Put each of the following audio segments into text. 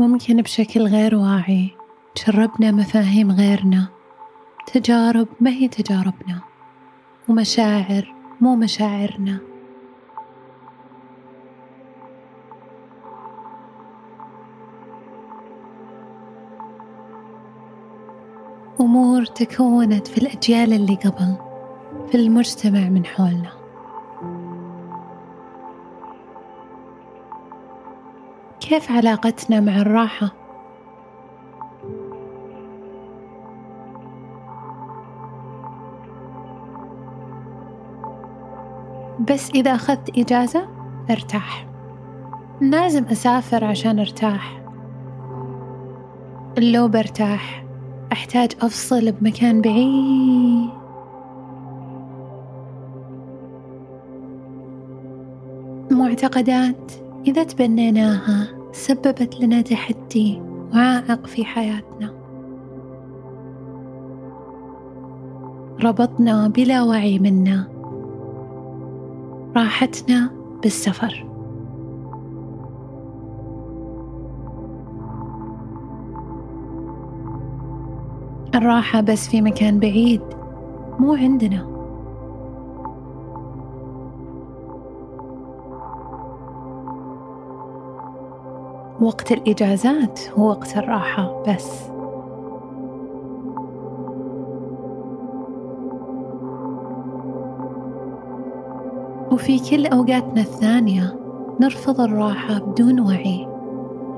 ممكن بشكل غير واعي جربنا مفاهيم غيرنا. تجارب ما هي تجاربنا. ومشاعر مو مشاعرنا. أمور تكونت في الأجيال اللي قبل في المجتمع من حولنا. كيف علاقتنا مع الراحة؟ بس إذا أخذت إجازة أرتاح. لازم أسافر عشان أرتاح. لو برتاح أحتاج أفصل بمكان بعيد. معتقدات إذا تبنيناها. سببت لنا تحدي وعائق في حياتنا. ربطنا بلا وعي منا. راحتنا بالسفر. الراحة بس في مكان بعيد مو عندنا. وقت الإجازات هو وقت الراحة بس. وفي كل أوقاتنا الثانية نرفض الراحة بدون وعي.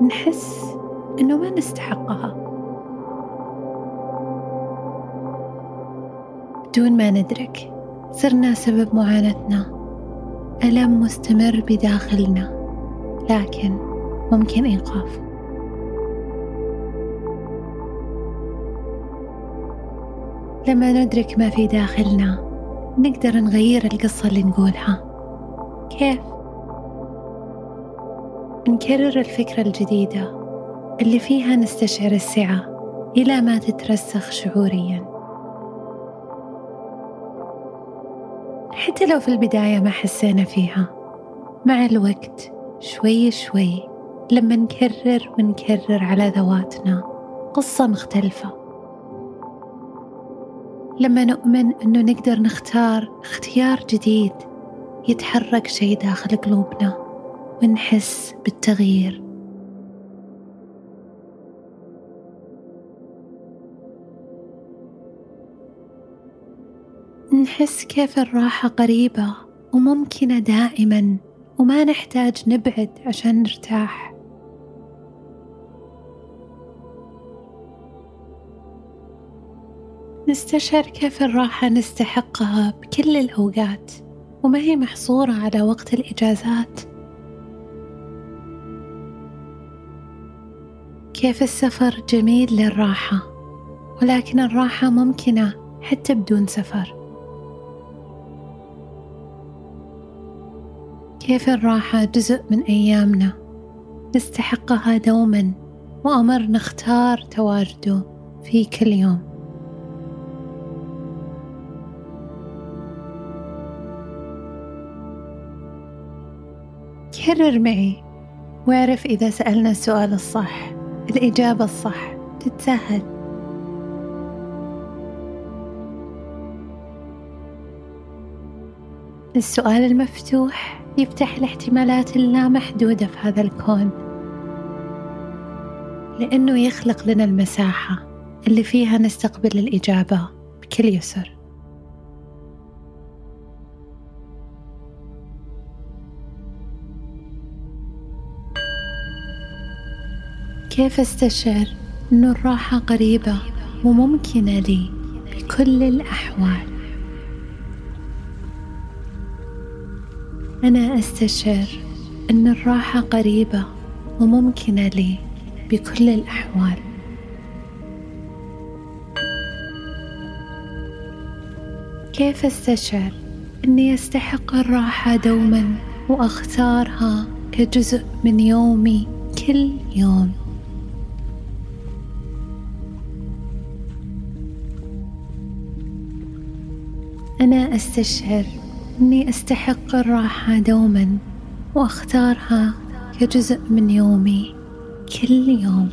نحس إنه ما نستحقها. بدون ما ندرك صرنا سبب معاناتنا. ألم مستمر بداخلنا لكن ممكن إيقافه لما ندرك ما في داخلنا نقدر نغير القصة اللي نقولها. كيف؟ نكرر الفكرة الجديدة اللي فيها نستشعر السعة إلى ما تترسخ شعوريا. حتى لو في البداية ما حسينا فيها مع الوقت شوي شوي لما نكرر ونكرر على ذواتنا قصة مختلفة. لما نؤمن أنه نقدر نختار اختيار جديد يتحرك شيء داخل قلوبنا ونحس بالتغيير. نحس كيف الراحة قريبة وممكنة دائما وما نحتاج نبعد عشان نرتاح. نستشعر كيف الراحة نستحقها بكل الأوقات وما هي محصورة على وقت الإجازات. كيف السفر جميل للراحة ولكن الراحة ممكنة حتى بدون سفر. كيف الراحة جزء من أيامنا نستحقها دوما وأمر نختار تواجده في كل يوم. كرر معي. واعرف إذا سألنا السؤال الصح. الإجابة الصح. تتسهل السؤال المفتوح. يفتح الاحتمالات اللامحدودة في هذا الكون. لأنه يخلق لنا المساحة اللي فيها نستقبل الإجابة بكل يسر. كيف استشعر أن الراحة قريبة وممكنة لي بكل الأحوال؟ أنا أستشعر أن الراحة قريبة وممكنة لي بكل الأحوال. كيف أستشعر أني أستحق الراحة دوما وأختارها كجزء من يومي كل يوم؟ أنا أستشعر أني أستحق الراحة دوما وأختارها كجزء من يومي كل يوم.